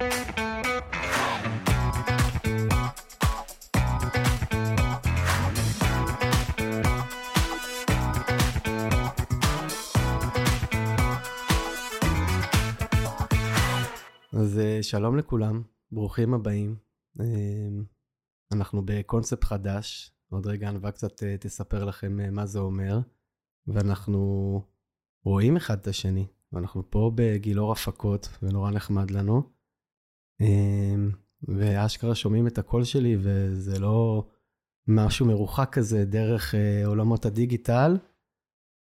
אז אה, שלום לכולם, ברוכים הבאים. אה, אנחנו בקונספט חדש, עוד רגע ענווה קצת אה, תספר לכם מה זה אומר, ואנחנו רואים אחד את השני, ואנחנו פה בגילאור הפקות, ונורא נחמד לנו. ואשכרה שומעים את הקול שלי, וזה לא משהו מרוחק כזה דרך עולמות הדיגיטל,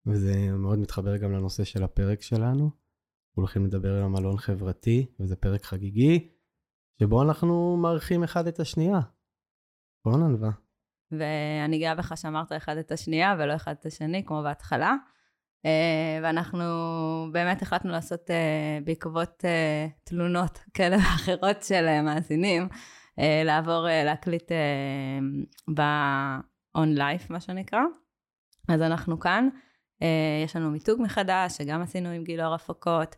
וזה מאוד מתחבר גם לנושא של הפרק שלנו. הולכים לדבר על המלון חברתי, וזה פרק חגיגי, שבו אנחנו מארחים אחד את השנייה. נכון, ענווה? ואני גאה בך שאמרת אחד את השנייה ולא אחד את השני, כמו בהתחלה. אה, ואנחנו באמת החלטנו לעשות אה, בעקבות אה, תלונות כאלה ואחרות של מאזינים, לעבור להקליט ב-on life, מה שנקרא. אז אנחנו כאן. יש לנו מיתוג מחדש, שגם עשינו עם גילאור הפקות,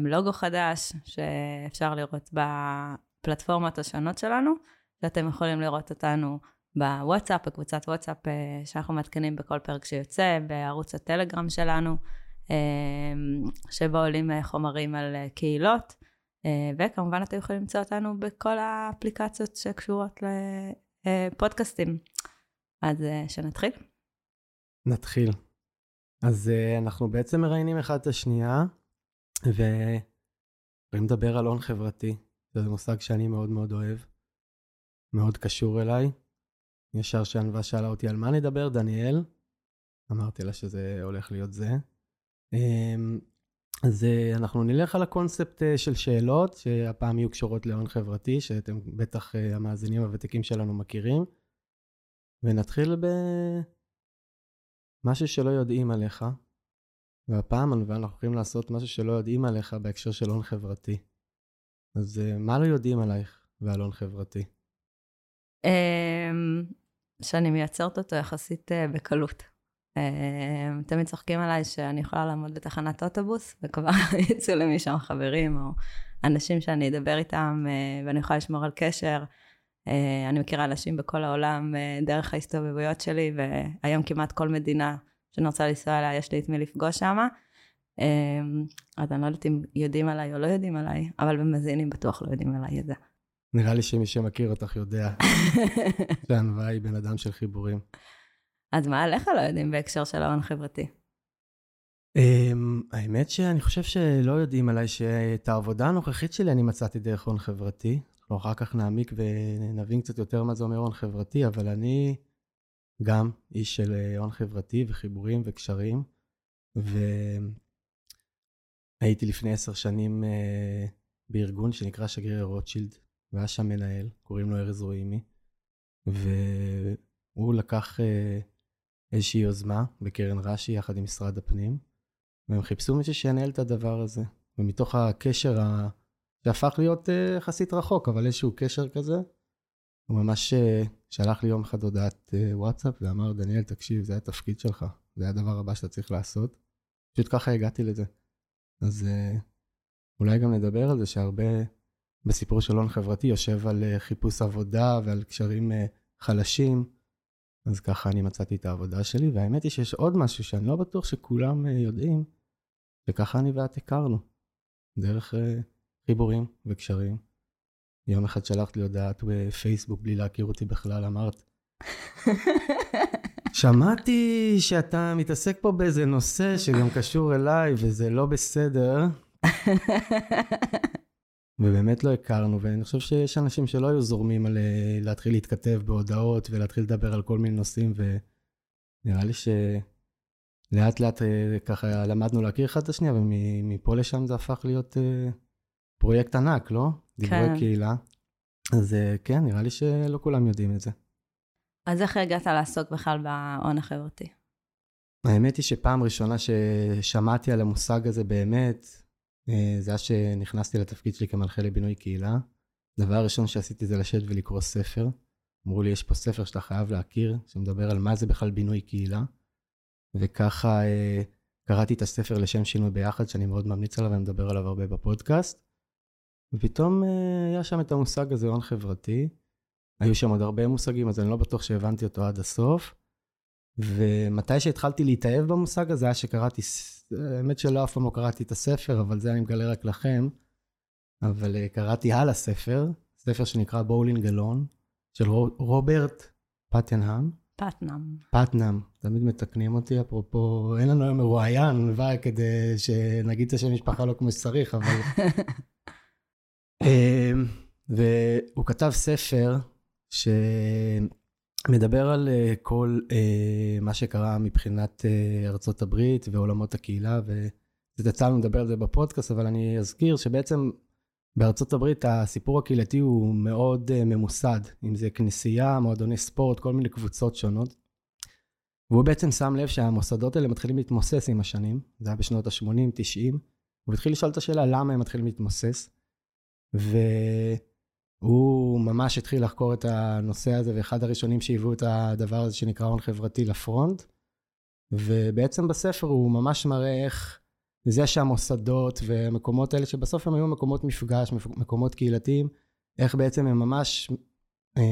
לוגו חדש, שאפשר לראות בפלטפורמות השונות שלנו, ואתם יכולים לראות אותנו בוואטסאפ, בקבוצת וואטסאפ אה, שאנחנו מעדכנים בכל פרק שיוצא, בערוץ הטלגרם שלנו, שבו עולים חומרים על קהילות, וכמובן אתם יכולים למצוא אותנו בכל האפליקציות שקשורות לפודקאסטים. אז שנתחיל. נתחיל. אז אנחנו בעצם מראיינים אחד את השנייה, ויכולים לדבר על הון חברתי. זה מושג שאני מאוד מאוד אוהב, מאוד קשור אליי. ישר שענווה שאלה אותי על מה נדבר, דניאל. אמרתי לה שזה הולך להיות זה. Um, אז uh, אנחנו נלך על הקונספט uh, של שאלות, שהפעם יהיו קשורות להון חברתי, שאתם בטח uh, המאזינים הוותיקים שלנו מכירים. ונתחיל ב... משהו שלא יודעים עליך, והפעם אנחנו הולכים לעשות משהו שלא יודעים עליך בהקשר של הון חברתי. אז אה, מה לא יודעים עלייך ועל הון חברתי? אמ, שאני מייצרת אותו יחסית אה, בקלות. אמ, תמיד צוחקים עליי שאני יכולה לעמוד בתחנת אוטובוס, וכבר יצאו לי משם חברים או אנשים שאני אדבר איתם אה, ואני יכולה לשמור על קשר. אה, אני מכירה אנשים בכל העולם אה, דרך ההסתובבויות שלי, והיום כמעט כל מדינה שאני רוצה לנסוע אליה, יש לי את מי לפגוש שם. אה, אז אני לא יודעת אם יודעים עליי או לא יודעים עליי, אבל במאזינים בטוח לא יודעים עליי את זה. נראה לי שמי שמכיר אותך יודע שענווה היא בן אדם של חיבורים. אז מה עליך לא יודעים בהקשר של ההון חברתי? Um, האמת שאני חושב שלא יודעים עליי שאת העבודה הנוכחית שלי אני מצאתי דרך הון חברתי. אנחנו אחר כך נעמיק ונבין קצת יותר מה זה אומר הון חברתי, אבל אני גם איש של אה, הון חברתי וחיבורים וקשרים, והייתי לפני עשר שנים uh, בארגון שנקרא שגריר רוטשילד, והיה שם מנהל, קוראים לו ארז רואימי, והוא לקח uh, איזושהי יוזמה בקרן רש"י יחד עם משרד הפנים, והם חיפשו מישהו שינהל את הדבר הזה. ומתוך הקשר ה... שהפך להיות uh, יחסית רחוק, אבל איזשהו קשר כזה. הוא ממש uh, שלח לי יום אחד הודעת uh, וואטסאפ ואמר, דניאל, תקשיב, זה התפקיד שלך, זה הדבר הבא שאתה צריך לעשות. פשוט ככה הגעתי לזה. אז uh, אולי גם נדבר על זה שהרבה בסיפור של הון חברתי יושב על uh, חיפוש עבודה ועל קשרים uh, חלשים. אז ככה אני מצאתי את העבודה שלי, והאמת היא שיש עוד משהו שאני לא בטוח שכולם uh, יודעים, וככה אני ואת הכרנו. דרך... חיבורים וקשרים. יום אחד שלחת לי הודעת בפייסבוק בלי להכיר אותי בכלל, אמרת, שמעתי שאתה מתעסק פה באיזה נושא שגם קשור אליי וזה לא בסדר. ובאמת לא הכרנו, ואני חושב שיש אנשים שלא היו זורמים על אה, להתחיל להתכתב בהודעות ולהתחיל לדבר על כל מיני נושאים, ונראה לי שלאט לאט אה, ככה למדנו להכיר אחד את השנייה, ומפה לשם זה הפך להיות אה, פרויקט ענק, לא? כן. דיבורי קהילה. אז כן, נראה לי שלא כולם יודעים את זה. אז איך הגעת לעסוק בכלל בהון החברתי? האמת היא שפעם ראשונה ששמעתי על המושג הזה באמת, זה היה שנכנסתי לתפקיד שלי כמנחה לבינוי קהילה. דבר ראשון שעשיתי זה לשבת ולקרוא ספר. אמרו לי, יש פה ספר שאתה חייב להכיר, שמדבר על מה זה בכלל בינוי קהילה. וככה אה, קראתי את הספר לשם שינוי ביחד, שאני מאוד ממליץ עליו ומדבר עליו הרבה בפודקאסט. ופתאום אה, היה שם את המושג הזה, הון חברתי. היו שם עוד הרבה מושגים, אז אני לא בטוח שהבנתי אותו עד הסוף. ומתי שהתחלתי להתאהב במושג הזה, היה שקראתי, האמת שלא אף פעם לא קראתי את הספר, אבל זה אני מגלה רק לכם. אבל אה, קראתי הלאה ספר, ספר שנקרא בואולינג אלון, של רוברט פטנהאם. פטנאם. פטנאם, תמיד מתקנים אותי, אפרופו, אין לנו היום מרואיין, כדי שנגיד את השם משפחה לא כמו שצריך, אבל... אמ, והוא כתב ספר שמדבר על אה, כל אה, מה שקרה מבחינת אה, ארצות הברית ועולמות הקהילה, וזה יצא לנו לדבר על זה בפודקאסט, אבל אני אזכיר שבעצם בארצות הברית הסיפור הקהילתי הוא מאוד ממוסד, אם זה כנסייה, מועדוני ספורט, כל מיני קבוצות שונות. והוא בעצם שם לב שהמוסדות האלה מתחילים להתמוסס עם השנים, זה היה בשנות ה-80, 90, הוא התחיל לשאול את השאלה למה הם מתחילים להתמוסס. והוא ממש התחיל לחקור את הנושא הזה, ואחד הראשונים שהיוו את הדבר הזה שנקרא הון חברתי לפרונט. ובעצם בספר הוא ממש מראה איך זה שהמוסדות והמקומות האלה, שבסוף הם היו מקומות מפגש, מקומות קהילתיים, איך בעצם הם ממש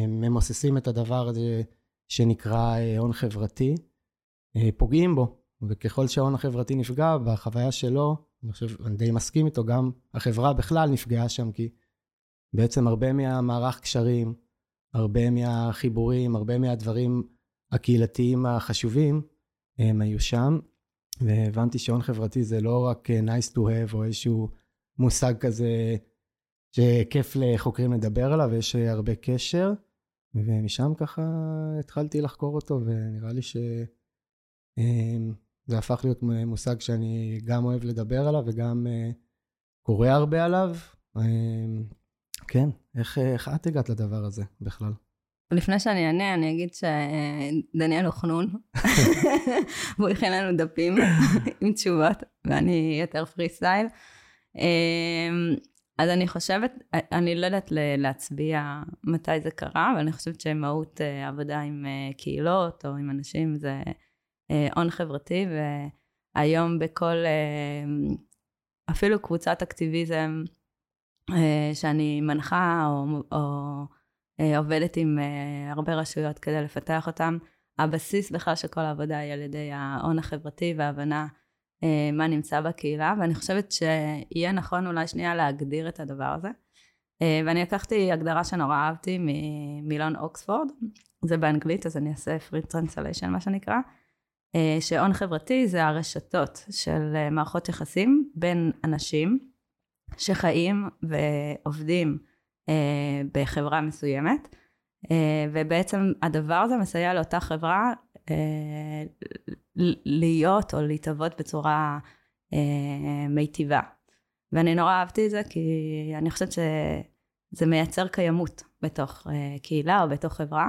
ממוססים את הדבר הזה שנקרא אה, הון חברתי, אה, פוגעים בו. וככל שההון החברתי נפגע, בחוויה שלו, אני חושב, אני די מסכים איתו, גם החברה בכלל נפגעה שם, כי בעצם הרבה מהמערך קשרים, הרבה מהחיבורים, הרבה מהדברים הקהילתיים החשובים, הם היו שם, והבנתי שהון חברתי זה לא רק nice to have, או איזשהו מושג כזה שכיף לחוקרים לדבר עליו, יש הרבה קשר, ומשם ככה התחלתי לחקור אותו, ונראה לי ש... זה הפך להיות מושג שאני גם אוהב לדבר עליו וגם uh, קורא הרבה עליו. כן, איך, איך את הגעת לדבר הזה בכלל? לפני שאני אענה, אני אגיד שדניאל הוא חנון, והוא הכין לנו דפים עם תשובות, ואני יותר פרי סטייל. אמ, אז אני חושבת, אני לא יודעת להצביע מתי זה קרה, אבל אני חושבת שמהות אה, עבודה עם קהילות או עם אנשים זה אה, הון חברתי, והיום בכל, אה, אפילו קבוצת אקטיביזם אה, שאני מנחה או, או עובדת עם הרבה רשויות כדי לפתח אותם, הבסיס בכלל של כל העבודה היא על ידי ההון החברתי וההבנה מה נמצא בקהילה, ואני חושבת שיהיה נכון אולי שנייה להגדיר את הדבר הזה. ואני לקחתי הגדרה שנורא אהבתי ממילון אוקספורד, זה באנגלית אז אני אעשה free translation מה שנקרא. אה, שהון חברתי זה הרשתות של אה, מערכות יחסים בין אנשים שחיים ועובדים אה, בחברה מסוימת, ובעצם הדבר הזה מסייע לאותה חברה להיות או להתהוות בצורה מיטיבה. ואני נורא אהבתי את זה כי אני חושבת שזה מייצר קיימות בתוך קהילה או בתוך חברה,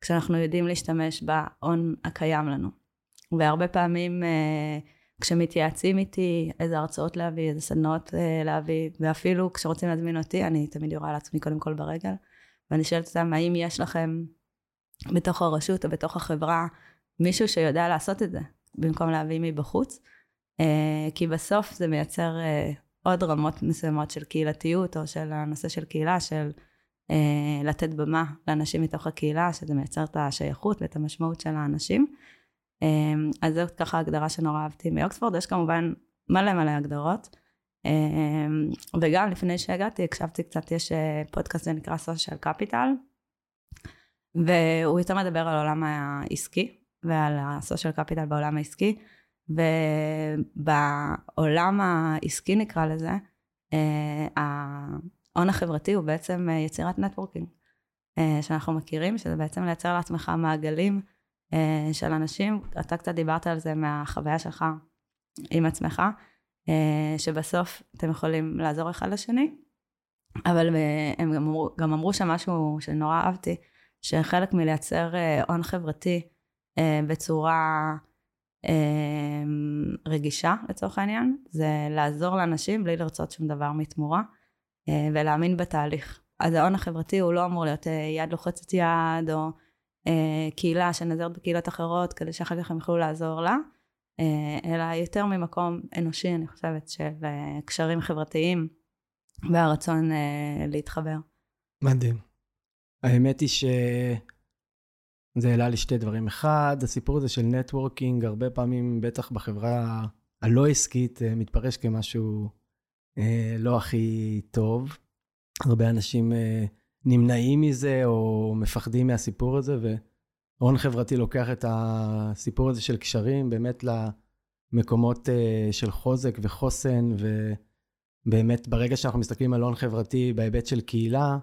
כשאנחנו יודעים להשתמש בהון הקיים לנו. והרבה פעמים uh, כשמתייעצים איתי איזה הרצאות להביא, איזה סדנאות uh, להביא, ואפילו כשרוצים להזמין אותי, אני תמיד יורה לעצמי קודם כל ברגל, ואני שואלת אותם, האם יש לכם בתוך הרשות או בתוך החברה מישהו שיודע לעשות את זה, במקום להביא מבחוץ? Uh, כי בסוף זה מייצר uh, עוד רמות מסוימות של קהילתיות, או של הנושא של קהילה, של לתת במה לאנשים מתוך הקהילה, שזה מייצר את השייכות ואת המשמעות של האנשים. אמ, אז זאת ככה הגדרה שנורא אהבתי מאוקספורד, יש כמובן מלא מלא הגדרות. אמ, וגם לפני שהגעתי הקשבתי קצת, יש אה, פודקאסט שנקרא סושיאל קפיטל, והוא יותר מדבר על העולם העסקי ועל הסושיאל קפיטל בעולם העסקי, ובעולם העסקי נקרא לזה, אה, ההון החברתי הוא בעצם אה, יצירת נטוורקינג, שאנחנו מכירים, שזה בעצם לייצר לעצמך מעגלים של אנשים, אתה קצת דיברת על זה מהחוויה שלך עם עצמך, אה, שבסוף אתם יכולים לעזור אחד לשני, אבל אה, הם גם אמרו, גם אמרו שם משהו שנורא אהבתי, שחלק מלייצר הון חברתי בצורה רגישה לצורך העניין, זה לעזור לאנשים בלי לרצות שום דבר מתמורה, ולהאמין בתהליך. אז ההון החברתי הוא לא אמור להיות יד לוחצת יד, או אה, קהילה שנעזרת בקהילות אחרות כדי שאחר כך הם יוכלו לעזור לה, אה, אלא יותר ממקום אנושי אני חושבת של אה, קשרים חברתיים והרצון אה, להתחבר. מדהים. האמת היא שזה העלה לי שתי דברים. אחד, הסיפור הזה של נטוורקינג, הרבה פעמים, בטח בחברה הלא עסקית, אה, מתפרש כמשהו אה, לא הכי טוב. הרבה אנשים אה, נמנעים מזה או מפחדים מהסיפור הזה, והון חברתי לוקח את הסיפור הזה של קשרים באמת למקומות אה, של חוזק וחוסן, ובאמת ברגע שאנחנו מסתכלים על הון חברתי בהיבט של קהילה,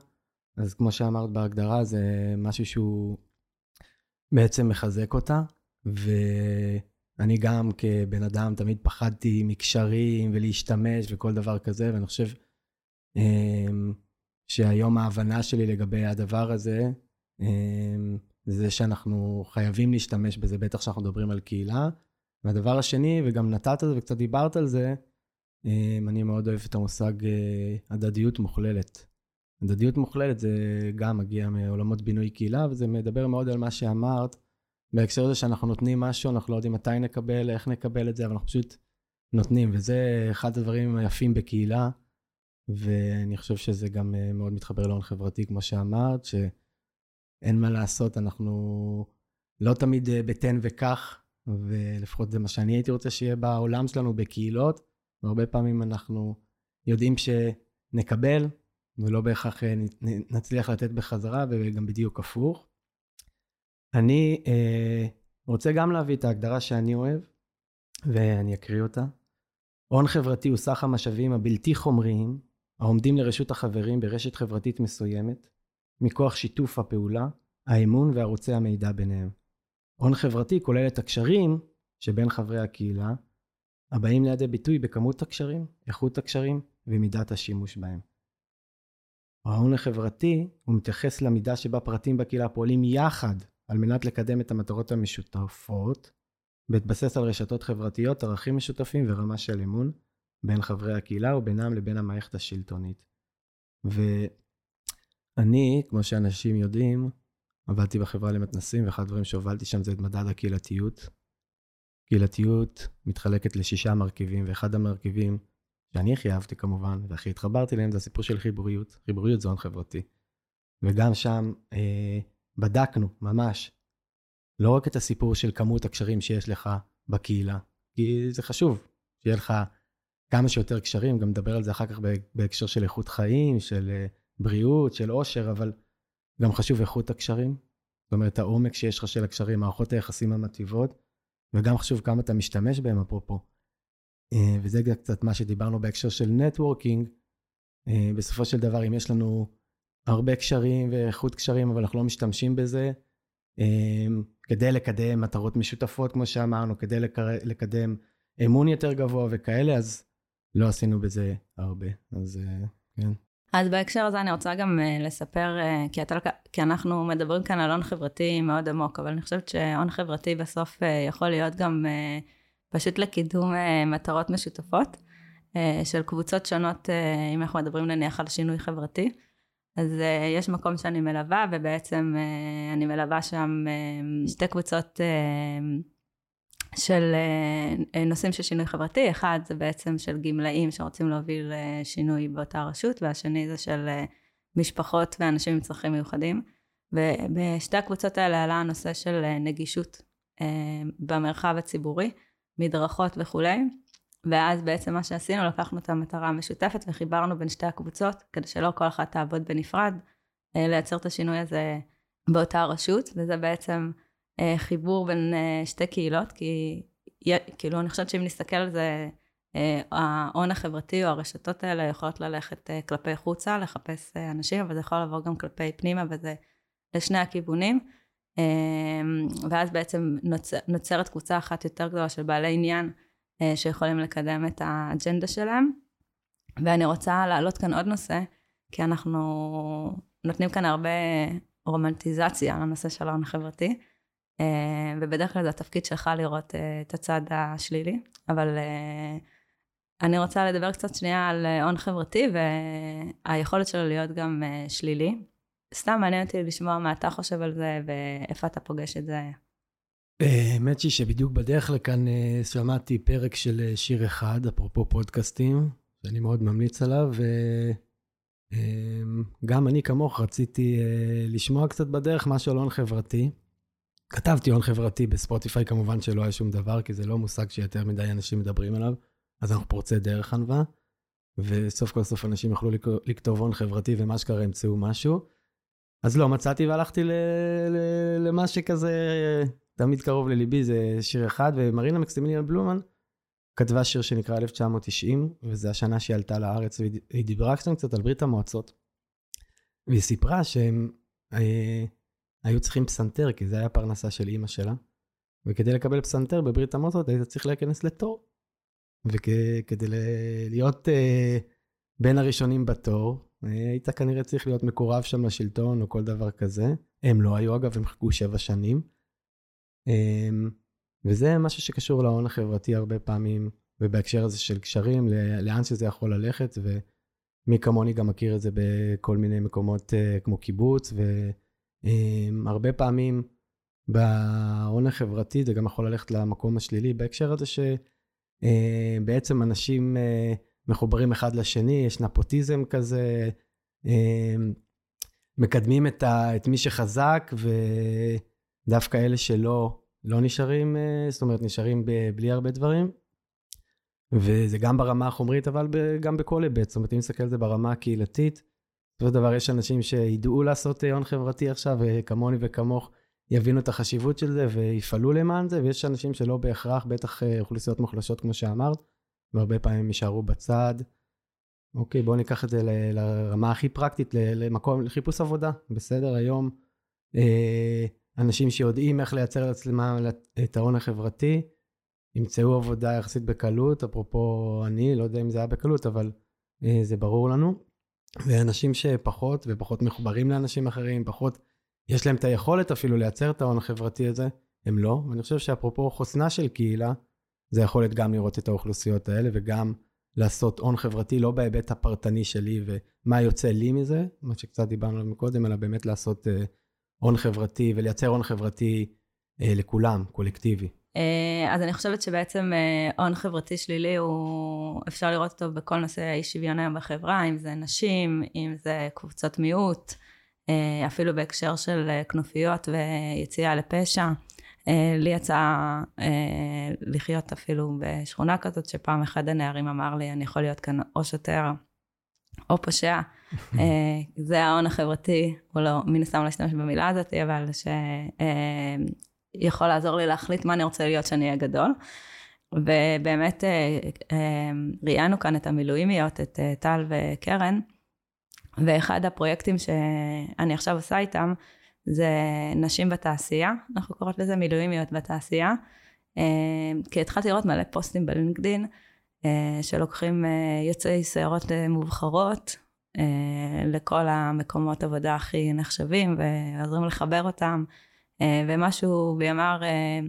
אז כמו שאמרת בהגדרה, זה משהו שהוא בעצם מחזק אותה, ואני גם כבן אדם תמיד פחדתי מקשרים ולהשתמש וכל דבר כזה, ואני חושב אמ, שהיום ההבנה שלי לגבי הדבר הזה, אמ, זה שאנחנו חייבים להשתמש בזה, בטח כשאנחנו מדברים על קהילה. והדבר השני, וגם נתת את זה וקצת דיברת על זה, אמ, אני מאוד אוהב את המושג אה, הדדיות מוכללת. הדדיות מוכללת זה גם מגיע מעולמות בינוי קהילה, וזה מדבר מאוד על מה שאמרת, בהקשר לזה שאנחנו נותנים משהו, אנחנו לא יודעים מתי נקבל, איך נקבל את זה, אבל אנחנו פשוט נותנים, וזה אחד הדברים היפים בקהילה, ואני חושב שזה גם אה, מאוד מתחבר להון חברתי, כמו שאמרת, שאין מה לעשות, אנחנו לא תמיד אה, בתן וקח, ולפחות זה מה שאני הייתי רוצה שיהיה בעולם שלנו, בקהילות, והרבה פעמים אנחנו יודעים שנקבל, ולא בהכרח אה, נצליח לתת בחזרה, וגם בדיוק הפוך. אני אה, רוצה גם להביא את ההגדרה שאני אוהב, ואני אקריא אותה. הון חברתי הוא סך המשאבים הבלתי חומריים העומדים לרשות החברים ברשת חברתית מסוימת, מכוח שיתוף הפעולה, האמון וערוצי המידע ביניהם. הון חברתי כולל את הקשרים שבין חברי הקהילה, הבאים לידי ביטוי בכמות הקשרים, איכות הקשרים ומידת השימוש בהם. ההון החברתי הוא מתייחס למידה שבה פרטים בקהילה פועלים יחד על מנת לקדם את המטרות המשותפות, בהתבסס על רשתות חברתיות, ערכים משותפים ורמה של אמון, בין חברי הקהילה ובינם לבין המערכת השלטונית. ואני, כמו שאנשים יודעים, עבדתי בחברה למתנסים, ואחד הדברים שהובלתי שם זה את מדד הקהילתיות. קהילתיות מתחלקת לשישה מרכיבים, ואחד המרכיבים שאני הכי אהבתי כמובן, והכי התחברתי להם, זה הסיפור של חיבוריות. חיבוריות זה הון חברתי. וגם שם אה, בדקנו, ממש, לא רק את הסיפור של כמות הקשרים שיש לך בקהילה, כי זה חשוב, שיהיה לך כמה שיותר קשרים, גם נדבר על זה אחר כך בהקשר של איכות חיים, של אה, בריאות, של עושר, אבל גם חשוב איכות הקשרים. זאת אומרת, העומק שיש לך של הקשרים, מערכות היחסים המטיבות, וגם חשוב כמה אתה משתמש בהם, אפרופו. אה, וזה קצת מה שדיברנו בהקשר של נטוורקינג. אה, בסופו של דבר, אם יש לנו הרבה קשרים ואיכות קשרים, אבל אנחנו לא משתמשים בזה, כדי לקדם מטרות משותפות, כמו שאמרנו, כדי לקדם אמון יותר גבוה וכאלה, אז לא עשינו בזה הרבה, אז אה, כן. אז בהקשר הזה אני רוצה גם uh, לספר, uh, כי, אתה, כי אנחנו מדברים כאן על הון חברתי מאוד עמוק, אבל אני חושבת שהון חברתי בסוף יכול להיות גם פשוט לקידום מטרות משותפות של קבוצות שונות, אם אנחנו מדברים נניח על שינוי חברתי. אז יש מקום שאני מלווה, ובעצם אני מלווה שם שתי קבוצות של אה, נושאים של שינוי חברתי, אחד זה בעצם של גמלאים שרוצים להוביל אה, שינוי באותה רשות, והשני זה של אה, משפחות ואנשים עם צרכים מיוחדים. ובשתי הקבוצות האלה עלה הנושא של נגישות במרחב הציבורי, מדרכות וכולי, ואז בעצם מה שעשינו, לקחנו את המטרה המשותפת וחיברנו בין שתי הקבוצות, כדי שלא כל אחת תעבוד בנפרד, לייצר את השינוי הזה באותה רשות, וזה בעצם חיבור בין אה, שתי קהילות, כי כאילו אני חושבת שאם נסתכל על זה, אה, ההון החברתי או הרשתות האלה יכולות ללכת כלפי חוצה, לחפש אנשים, אבל זה יכול לבוא גם כלפי פנימה, וזה לשני הכיוונים. ואז בעצם נוצר, נוצרת קבוצה אחת יותר גדולה של בעלי עניין שיכולים לקדם את האג'נדה שלהם. ואני רוצה להעלות כאן עוד נושא, כי אנחנו נותנים כאן הרבה רומנטיזציה לנושא של ההון החברתי. אה, ובדרך כלל זה התפקיד שלך לראות אה, את הצד השלילי, אבל אה, אני רוצה לדבר קצת שנייה על הון חברתי והיכולת שלו להיות גם שלילי. סתם מעניין אותי לשמוע מה אתה חושב על זה ואיפה אתה פוגש את זה. האמת היא שבדיוק בדרך לכאן שמעתי פרק של שיר אחד, אפרופו פודקאסטים, שאני מאוד ממליץ עליו, אמ, גם אני כמוך רציתי לשמוע קצת בדרך משהו על הון חברתי. כתבתי הון חברתי בספוטיפיי, כמובן שלא היה שום דבר, כי זה לא מושג שיותר מדי אנשים מדברים עליו, אז אנחנו פורצי דרך ענווה, וסוף כל סוף אנשים יכלו לכתוב הון חברתי ומה שקרה ימצאו משהו. אז לא מצאתי והלכתי ל- ל- למה שכזה תמיד קרוב לליבי, זה שיר אחד, ומרינה מקסימיליאן בלומן כתבה שיר שנקרא 1990, וזו השנה שהיא עלתה לארץ, והיא דיברה קצת על ברית המועצות. והיא סיפרה שהם אה, היו צריכים פסנתר, כי זה היה פרנסה של אימא שלה, וכדי לקבל פסנתר בברית המועצות היית צריך להיכנס לתור. וכדי להיות אה, בין הראשונים בתור, אה, היית כנראה צריך להיות מקורב שם לשלטון או כל דבר כזה. הם לא היו אגב, הם חיכו שבע שנים. אה, וזה משהו שקשור להון החברתי הרבה פעמים, ובהקשר הזה של קשרים, לאן שזה יכול ללכת, ומי כמוני גם מכיר את זה בכל מיני מקומות uh, כמו קיבוץ, והרבה פעמים בהון החברתי זה גם יכול ללכת למקום השלילי, בהקשר הזה שבעצם uh, אנשים uh, מחוברים אחד לשני, יש נפוטיזם כזה, uh, מקדמים את, ה, את מי שחזק, ודווקא אלה שלא לא נשארים, אה, זאת אומרת, נשארים בלי הרבה דברים. וזה גם ברמה החומרית, אבל גם בכל היבט. זאת אומרת, אם נסתכל על זה ברמה הקהילתית, בסופו של דבר יש אנשים שידעו לעשות הון חברתי עכשיו, וכמוני וכמוך יבינו את החשיבות של זה ויפעלו למען זה, ויש אנשים שלא בהכרח, בטח אה, אוכלוסיות מוחלשות כמו שאמרת, והרבה פעמים יישארו בצד. אוקיי, בואו ניקח את זה לרמה הכי פרקטית, למקום, לחיפוש עבודה. בסדר, היום אה, אנשים שיודעים איך לייצר לעצמם את ההון החברתי, ימצאו עבודה יחסית בקלות, אפרופו אני, לא יודע אם זה היה בקלות, אבל אה, זה ברור לנו. ואנשים שפחות ופחות מחוברים לאנשים אחרים, פחות, יש להם את היכולת אפילו לייצר את ההון החברתי הזה, הם לא. ואני חושב שאפרופו חוסנה של קהילה, זה יכולת גם לראות את האוכלוסיות האלה וגם לעשות הון חברתי, לא בהיבט הפרטני שלי ומה יוצא לי מזה, מה שקצת דיברנו עליו קודם, אלא באמת לעשות uh, הון חברתי ולייצר הון חברתי אה, לכולם, קולקטיבי? אה, אז אני חושבת שבעצם אה, הון חברתי שלילי הוא, אפשר לראות אותו בכל נושא האי שוויון היום בחברה, אם זה נשים, אם זה קבוצות מיעוט, אה, אפילו בהקשר של כנופיות ויציאה לפשע. לי יצא לחיות אפילו בשכונה כזאת, שפעם אחד הנערים אמר לי, אני יכול להיות כאן או שוטר או פושע. זה ההון החברתי, הוא לא, מן הסתם לא אשתמש במילה הזאת, אבל שיכול לעזור לי להחליט מה אני רוצה להיות שאני אהיה גדול. ובאמת אה, אה, ראיינו כאן את המילואימיות, את טל וקרן, ואחד הפרויקטים שאני עכשיו עושה איתם, זה נשים בתעשייה, אנחנו קוראות לזה מילואימיות בתעשייה, כי התחלתי לראות מלא פוסטים בלינקדין, שלוקחים יוצאי סיירות מובחרות, אה, לכל המקומות עבודה הכי נחשבים ועוזרים לחבר אותם. אה, ומשהו בי אמר, אה,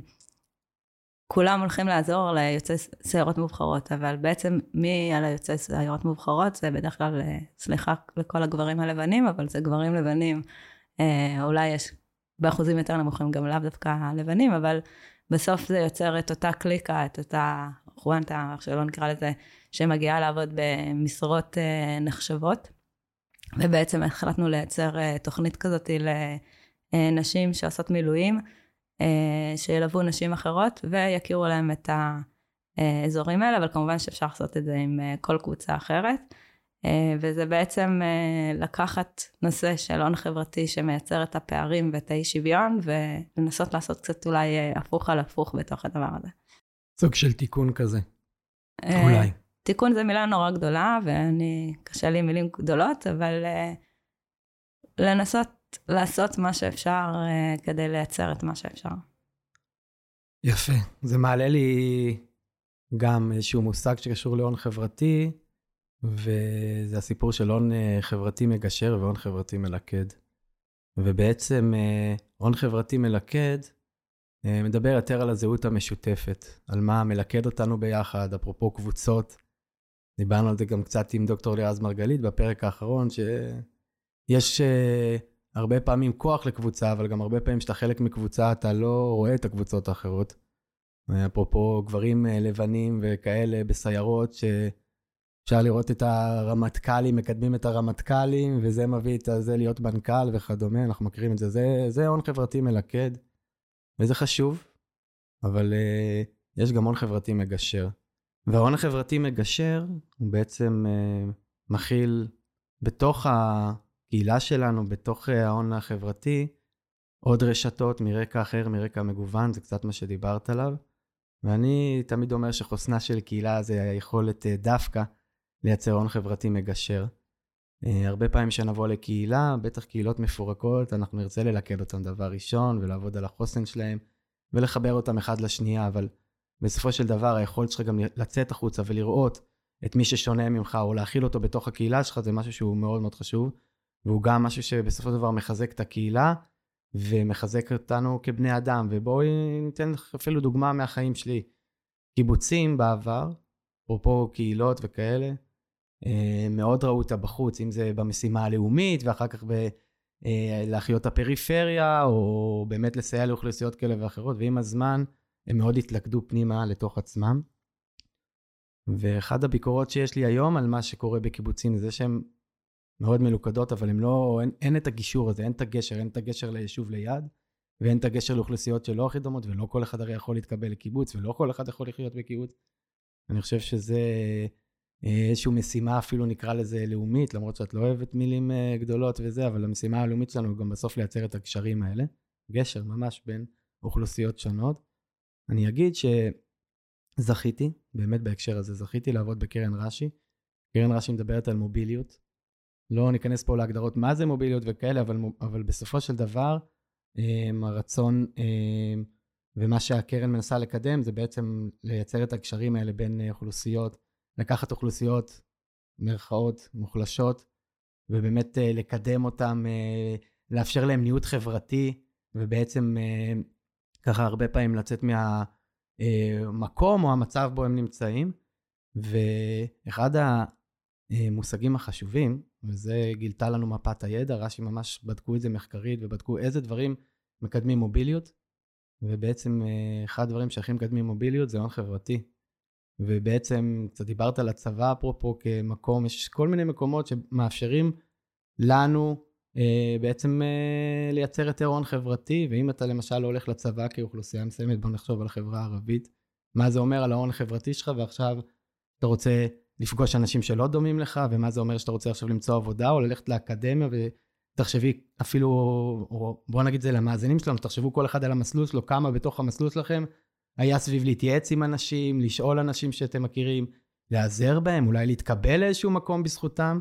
כולם הולכים לעזור ליוצאי סיירות מובחרות, אבל בעצם מי על היוצאי סיירות מובחרות זה בדרך כלל, סליחה לכל הגברים הלבנים, אבל זה גברים לבנים. אולי יש באחוזים יותר נמוכים גם לאו דווקא לבנים, אבל בסוף זה יוצר את אותה קליקה, את אותה חואנטה, איך שלא נקרא לזה, שמגיעה לעבוד במשרות נחשבות. ובעצם החלטנו לייצר אה, תוכנית כזאת לנשים שעושות מילואים, אה, שילוו נשים אחרות ויכירו להם את האזורים האלה, אבל כמובן שאפשר לעשות את זה עם אה, כל קבוצה אחרת. וזה בעצם לקחת נושא של הון חברתי שמייצר את הפערים ואת האי שוויון, ולנסות לעשות קצת אולי הפוך על הפוך בתוך הדבר הזה. סוג של תיקון כזה, אולי. תיקון זה מילה נורא גדולה, ואני, קשה לי מילים גדולות, אבל לנסות לעשות מה שאפשר uh, כדי לייצר את מה שאפשר. יפה. זה מעלה לי גם איזשהו מושג שקשור להון חברתי, וזה הסיפור של הון uh, חברתי מגשר והון חברתי מלכד. ובעצם הון חברתי מלכד מדבר יותר על הזהות המשותפת, על מה מלכד אותנו ביחד, אפרופו קבוצות. דיברנו על זה גם קצת עם דוקטור לירז מרגלית בפרק האחרון, שיש הרבה פעמים כוח לקבוצה, אבל גם הרבה פעמים כשאתה חלק מקבוצה אתה לא רואה את הקבוצות האחרות. אפרופו גברים uh, לבנים וכאלה בסיירות, אפשר לראות את הרמטכ"לים, מקדמים את הרמטכ"לים, וזה מביא את זה להיות מנכ"ל וכדומה, אנחנו מכירים את זה. זה, זה הון חברתי מלכד, וזה חשוב, אבל uh, יש גם הון חברתי מגשר. וההון החברתי מגשר הוא בעצם uh, מכיל בתוך הקהילה שלנו, בתוך ההון החברתי, עוד רשתות מרקע אחר, מרקע מגוון, זה קצת מה שדיברת עליו. ואני תמיד אומר שחוסנה של קהילה זה היכולת uh, דווקא לייצר הון חברתי מגשר. Uh, הרבה פעמים כשנבוא לקהילה, בטח קהילות מפורקות, אנחנו נרצה ללכד אותן דבר ראשון ולעבוד על החוסן שלהם ולחבר אותם אחד לשנייה, אבל בסופו של דבר היכולת שלך גם לצאת החוצה ולראות את מי ששונה ממך או להכיל אותו בתוך הקהילה שלך זה משהו שהוא מאוד מאוד חשוב, והוא גם משהו שבסופו של דבר מחזק את הקהילה ומחזק אותנו כבני אדם. ובואי ניתן לך אפילו דוגמה מהחיים שלי. קיבוצים בעבר, אפרופו קהילות וכאלה, אה, מאוד ראו אותה בחוץ, אם זה במשימה הלאומית, ואחר כך ב... אה, להחיות את הפריפריה, או באמת לסייע לאוכלוסיות כאלה ואחרות, ועם הזמן הם מאוד התלכדו פנימה לתוך עצמם. ואחד הביקורות שיש לי היום על מה שקורה בקיבוצים זה שהן מאוד מלוכדות, אבל הם לא, אין, אין את הגישור הזה, אין את הגשר, אין את הגשר ליישוב ליד, ואין את הגשר לאוכלוסיות שלא הכי דומות, ולא כל אחד הרי יכול להתקבל לקיבוץ, ולא כל אחד יכול לחיות בקיבוץ. אני חושב שזה אה, איזושהי משימה אפילו נקרא לזה לאומית, למרות שאת לא אוהבת מילים אה, גדולות וזה, אבל המשימה הלאומית שלנו גם בסוף לייצר את הקשרים האלה, גשר ממש בין אוכלוסיות שונות. אני אגיד שזכיתי, באמת בהקשר הזה, זכיתי לעבוד בקרן רש"י. קרן רש"י מדברת על מוביליות. לא ניכנס פה להגדרות מה זה מוביליות וכאלה, אבל, אבל בסופו של דבר, אה, הרצון ומה שהקרן מנסה לקדם זה בעצם לייצר את הקשרים האלה בין אוכלוסיות לקחת אוכלוסיות, מירכאות, מוחלשות, ובאמת uh, לקדם אותם, uh, לאפשר להם ניוד חברתי, ובעצם ככה הרבה פעמים לצאת מהמקום או המצב בו הם נמצאים. ואחד המושגים החשובים, וזה גילתה לנו מפת הידע, רש"י ממש בדקו את זה מחקרית ובדקו איזה דברים מקדמים מוביליות, ובעצם אחד הדברים שהכי מקדמים מוביליות זה הון חברתי. ובעצם קצת דיברת על הצבא אפרופו כמקום, יש כל מיני מקומות שמאפשרים לנו אה, בעצם אה, לייצר יותר הון חברתי, ואם אתה למשל הולך לצבא כאוכלוסייה מסוימת, בוא נחשוב על החברה הערבית, מה זה אומר על ההון החברתי שלך, ועכשיו אתה רוצה לפגוש אנשים שלא דומים לך, ומה זה אומר שאתה רוצה עכשיו למצוא עבודה, או ללכת לאקדמיה, ותחשבי אפילו, או בוא נגיד זה למאזינים שלנו, תחשבו כל אחד על המסלול שלו, כמה בתוך המסלול שלכם היה סביב להתייעץ עם אנשים, לשאול אנשים שאתם מכירים, להיעזר בהם, אולי להתקבל לאיזשהו מקום בזכותם,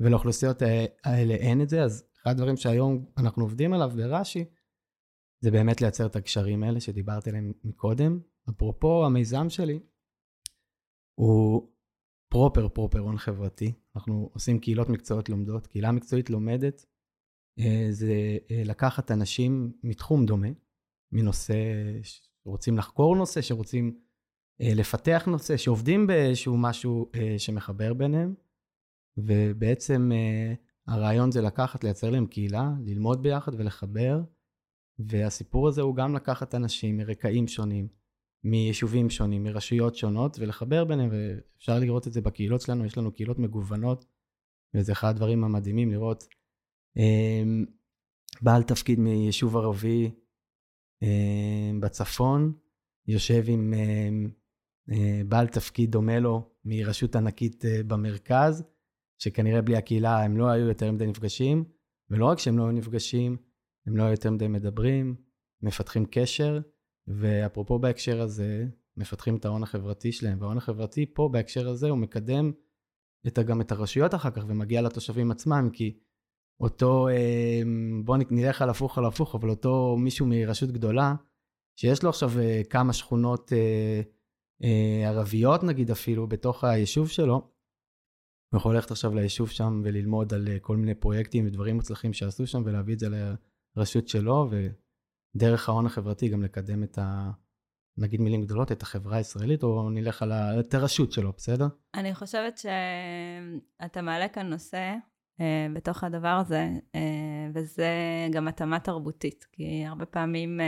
ולאוכלוסיות האלה אין את זה, אז אחד הדברים שהיום אנחנו עובדים עליו ברש"י, זה באמת לייצר את הקשרים האלה שדיברתי עליהם מקודם. אפרופו המיזם שלי, הוא פרופר פרופר הון חברתי. אנחנו עושים קהילות מקצועיות לומדות. קהילה מקצועית לומדת אה, זה אה, לקחת אנשים מתחום דומה, מנושא שרוצים לחקור נושא, שרוצים אה, לפתח נושא, שעובדים באיזשהו משהו שמחבר ביניהם, ובעצם הרעיון זה לקחת, לייצר להם קהילה, ללמוד ביחד ולחבר, והסיפור הזה הוא גם לקחת אנשים מרקעים שונים, מיישובים שונים, מרשויות שונות, ולחבר ביניהם, ואפשר לראות את זה בקהילות שלנו, יש לנו קהילות מגוונות, וזה אחד הדברים המדהימים לראות אה, בעל תפקיד מיישוב ערבי אה, בצפון, יושב עם אה, אה, בעל תפקיד דומה לו מרשות ענקית במרכז, שכנראה בלי הקהילה הם לא היו יותר מדי נפגשים, ולא רק שהם לא היו נפגשים, הם לא היו יותר מדי מדברים, מפתחים קשר, ואפרופו בהקשר הזה, מפתחים את ההון החברתי שלהם, וההון החברתי פה בהקשר הזה הוא מקדם את, גם את הרשויות אחר כך ומגיע לתושבים עצמם, כי אותו, אמ, בואו נלך על הפוך על הפוך, אבל אותו מישהו מרשות גדולה, שיש לו עכשיו אה, כמה שכונות אה, אה, ערביות נגיד אפילו בתוך היישוב שלו, הוא יכול ללכת עכשיו ליישוב שם וללמוד על כל מיני פרויקטים ודברים מוצלחים שעשו שם ולהביא את זה לרשות שלו, ודרך ההון החברתי גם לקדם את ה... נגיד מילים גדולות, את החברה הישראלית, או נלך על ה... את הרשות שלו, בסדר? אני חושבת שאתה מעלה כאן נושא אה, בתוך הדבר הזה, אה, וזה גם התאמה תרבותית, כי הרבה פעמים אה,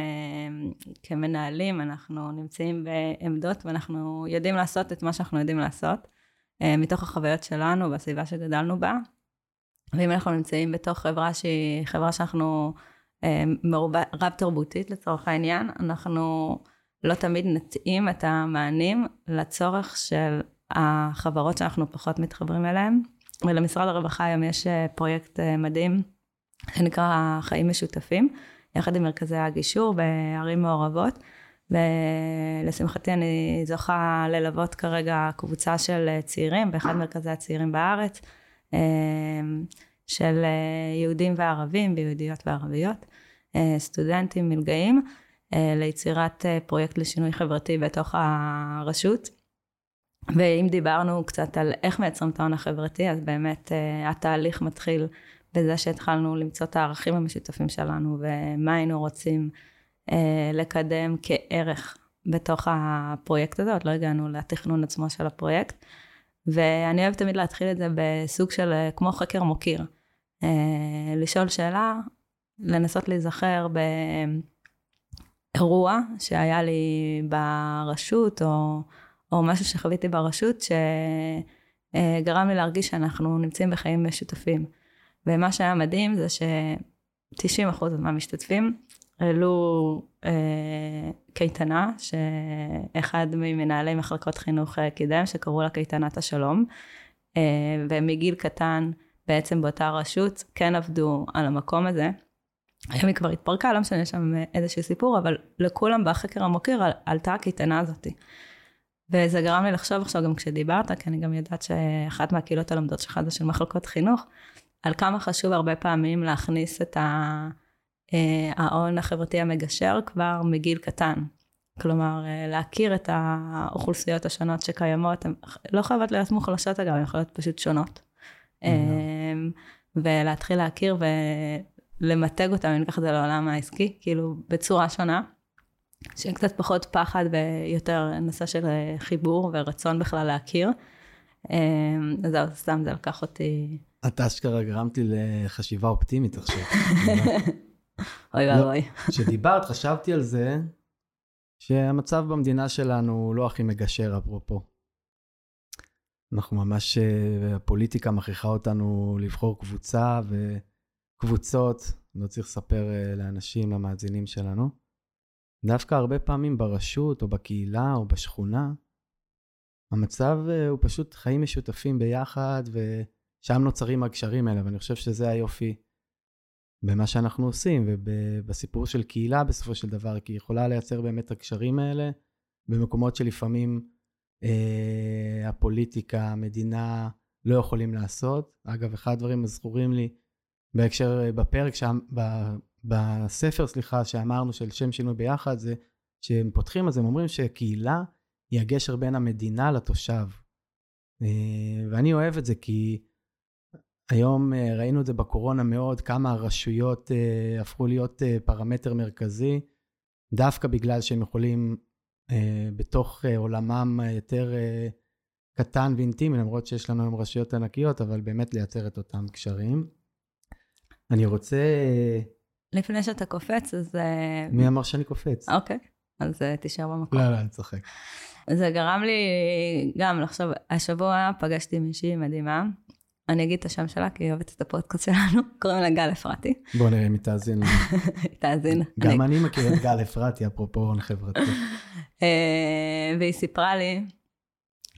כמנהלים אנחנו נמצאים בעמדות ואנחנו יודעים לעשות את מה שאנחנו יודעים לעשות, מתוך החוויות שלנו והסביבה שגדלנו בה. ואם אנחנו נמצאים בתוך חברה שהיא חברה שאנחנו רב תרבותית לצורך העניין, אנחנו לא תמיד נתאים את המענים לצורך של החברות שאנחנו פחות מתחברים אליהן. ולמשרד הרווחה היום יש פרויקט מדהים שנקרא חיים משותפים, יחד עם מרכזי הגישור בערים מעורבות. ולשמחתי אני זוכה ללוות כרגע קבוצה של צעירים באחד מרכזי הצעירים בארץ, של יהודים וערבים ויהודיות וערביות, סטודנטים מלגאים, ליצירת פרויקט לשינוי חברתי בתוך הרשות. ואם דיברנו קצת על איך מייצרים את ההון החברתי, אז באמת התהליך מתחיל בזה שהתחלנו למצוא את הערכים המשותפים שלנו ומה היינו רוצים אה, לקדם כערך בתוך הפרויקט הזה, עוד לא הגענו לתכנון עצמו של הפרויקט. ואני אוהבת תמיד להתחיל את זה בסוג של אה, כמו חקר מוקיר. אה, לשאול שאלה, לנסות להיזכר באירוע שהיה לי ברשות, או, או משהו שחוויתי ברשות, שגרם לי להרגיש שאנחנו נמצאים בחיים משותפים. ומה שהיה מדהים זה ש-90% מהמשתתפים העלו אה, קייטנה שאחד ממנהלי מחלקות חינוך אה, קידם, שקראו לה קייטנת השלום, אה, ומגיל קטן בעצם באותה רשות כן עבדו על המקום הזה. היום היא כבר התפרקה, לא משנה, שם איזשהו סיפור, אבל לכולם בחקר המוקיר על, עלתה הקייטנה הזאת. וזה גרם לי לחשוב עכשיו גם כשדיברת, כי אני גם יודעת שאחת מהקהילות הלומדות שלך זה של מחלקות חינוך, על כמה חשוב הרבה פעמים להכניס את. אה, ההון החברתי המגשר כבר מגיל קטן. כלומר, אה, להכיר את האוכלוסיות השונות שקיימות, הן לא חייבות להיות מוחלשות אגב, הן יכולות פשוט שונות. Mm-hmm. ולהתחיל להכיר ולמתג אותם, אני אקח את זה לעולם העסקי, כאילו בצורה שונה, שיהיה קצת פחות פחד ויותר נושא של חיבור ורצון בכלל להכיר. אז זהו, סתם זה לקח אותי... את אשכרה גרמת לי לחשיבה אופטימית עכשיו. אוי לא, ואבוי. כשדיברת, חשבתי על זה, שהמצב במדינה שלנו הוא לא הכי מגשר, אפרופו. אנחנו ממש, אה, הפוליטיקה מכריחה אותנו לבחור קבוצה וקבוצות, לא צריך לספר אה, לאנשים, למאזינים שלנו. דווקא הרבה פעמים ברשות או בקהילה או בשכונה, המצב אה, הוא פשוט חיים משותפים ביחד, ושם נוצרים הגשרים האלה, ואני חושב שזה היופי במה שאנחנו עושים ובסיפור של קהילה בסופו של דבר, כי היא יכולה לייצר באמת את הקשרים האלה במקומות שלפעמים אה, הפוליטיקה, המדינה לא יכולים לעשות. אגב, אחד הדברים הזכורים לי בהקשר, אה, בפרק, שה, ב, בספר, סליחה, שאמרנו של שם שינוי ביחד, זה שהם פותחים, אז הם אומרים שקהילה היא הגשר בין המדינה לתושב. אה, ואני אוהב את זה כי היום אה, ראינו את זה בקורונה מאוד, כמה הרשויות אה, הפכו להיות פרמטר מרכזי, דווקא בגלל שהם יכולים בתוך עולמם היותר קטן ואינטימי, למרות שיש לנו היום רשויות ענקיות, אבל באמת לייצר את אותם קשרים. אני רוצה... לפני שאתה קופץ, אז... מי אמר שאני קופץ? אוקיי, אז תישאר במקום. לא, לא, אני צוחק. זה גרם לי גם לחשוב, השבוע פגשתי מישהי מדהימה, אני אגיד את השם שלה, כי היא אוהבת את הפודקאסט שלנו, קוראים לה גל אפרתי. בוא נראה אם היא תאזין. תאזין. גם אני מכיר את גל אפרתי, אפרופו הון חברתי. אה, והיא סיפרה לי,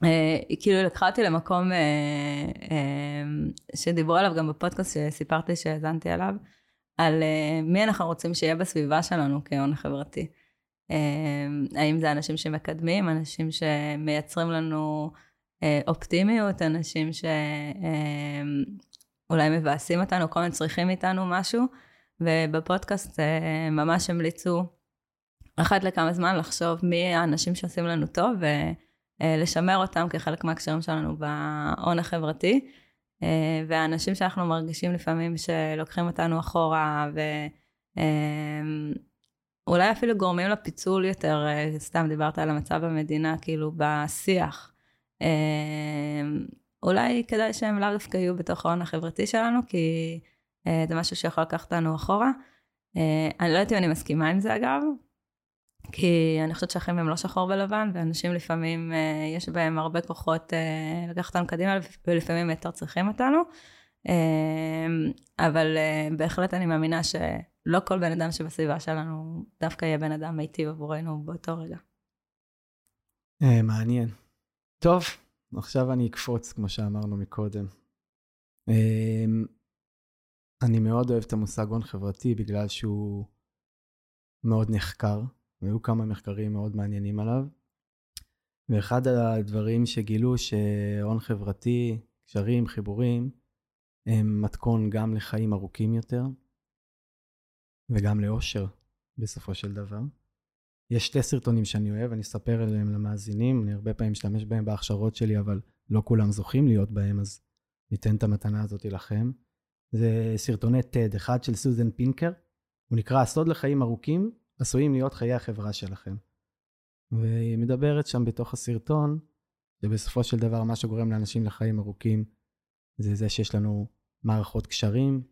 אה, היא כאילו לקחה אותי למקום אה, שדיברו עליו גם בפודקאסט שסיפרתי שהאזנתי עליו, על מי אנחנו רוצים שיהיה בסביבה שלנו כהון חברתי. האם זה אנשים שמקדמים, אנשים שמייצרים לנו... אופטימיות, אנשים שאולי מבאסים אותנו, כל הזמן צריכים מאיתנו משהו, ובפודקאסט ממש המליצו אחת לכמה זמן לחשוב מי האנשים שעושים לנו טוב, ולשמר אותם כחלק מהקשרים שלנו בהון החברתי. והאנשים שאנחנו מרגישים לפעמים שלוקחים אותנו אחורה, ואולי אפילו גורמים לפיצול יותר, סתם דיברת על המצב במדינה, כאילו בשיח. אמ, אולי כדאי שהם לאו דווקא יהיו בתוך ההון החברתי שלנו, כי אה, זה משהו שיכול לקחת אותנו אחורה. אה, אני לא יודעת אם אני מסכימה עם זה אגב, כי אני חושבת שהחיים הם לא שחור ולבן, ואנשים לפעמים, אה, יש בהם הרבה כוחות אה, לקחת אותנו קדימה, ולפעמים יותר צריכים אותנו. אבל בהחלט אני מאמינה שלא כל בן אדם שבסביבה שלנו דווקא יהיה בן אדם מיטיב עבורנו באותו רגע. מעניין. טוב, עכשיו אני אקפוץ, כמו שאמרנו מקודם. אני מאוד אוהב את המושג הון חברתי בגלל שהוא מאוד נחקר, והיו כמה מחקרים מאוד מעניינים עליו. ואחד הדברים שגילו שהון חברתי, קשרים, חיבורים, הם מתכון גם לחיים ארוכים יותר וגם לאושר בסופו של דבר. יש שתי סרטונים שאני אוהב, אני אספר עליהם למאזינים, אני הרבה פעמים משתמש בהם בהכשרות שלי, אבל לא כולם זוכים להיות בהם, אז ניתן את המתנה הזאת לכם. זה סרטוני TED, אחד של סוזן פינקר, הוא נקרא הסוד לחיים ארוכים, עשויים להיות חיי החברה שלכם. והיא מדברת שם בתוך הסרטון, שבסופו של דבר מה שגורם לאנשים לחיים ארוכים, זה זה שיש לנו מערכות קשרים,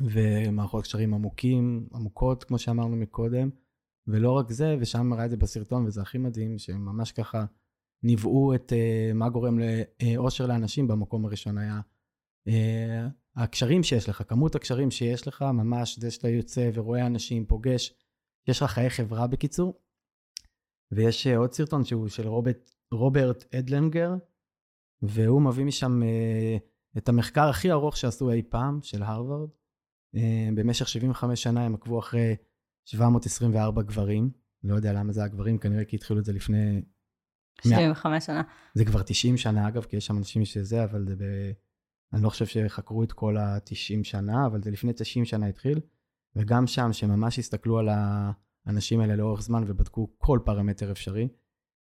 ומערכות קשרים עמוקים, עמוקות, כמו שאמרנו מקודם, ולא רק זה, ושם מראה את זה בסרטון, וזה הכי מדהים, שהם ממש ככה ניבאו את uh, מה גורם לאושר לאנשים, במקום הראשון היה uh, הקשרים שיש לך, כמות הקשרים שיש לך, ממש זה שאתה יוצא ורואה אנשים, פוגש, יש לך חיי חברה בקיצור. ויש uh, עוד סרטון שהוא של רוברט, רוברט אדלנגר, והוא מביא משם uh, את המחקר הכי ארוך שעשו אי פעם, של הרווארד. Uh, במשך 75 שנה הם עקבו אחרי 724 גברים, לא יודע למה זה הגברים, כנראה כי התחילו את זה לפני... 75 שנה. זה כבר 90 שנה אגב, כי יש שם אנשים שזה, אבל זה ב... אני לא חושב שחקרו את כל ה-90 שנה, אבל זה לפני 90 שנה התחיל, וגם שם, שממש הסתכלו על האנשים האלה לאורך זמן ובדקו כל פרמטר אפשרי,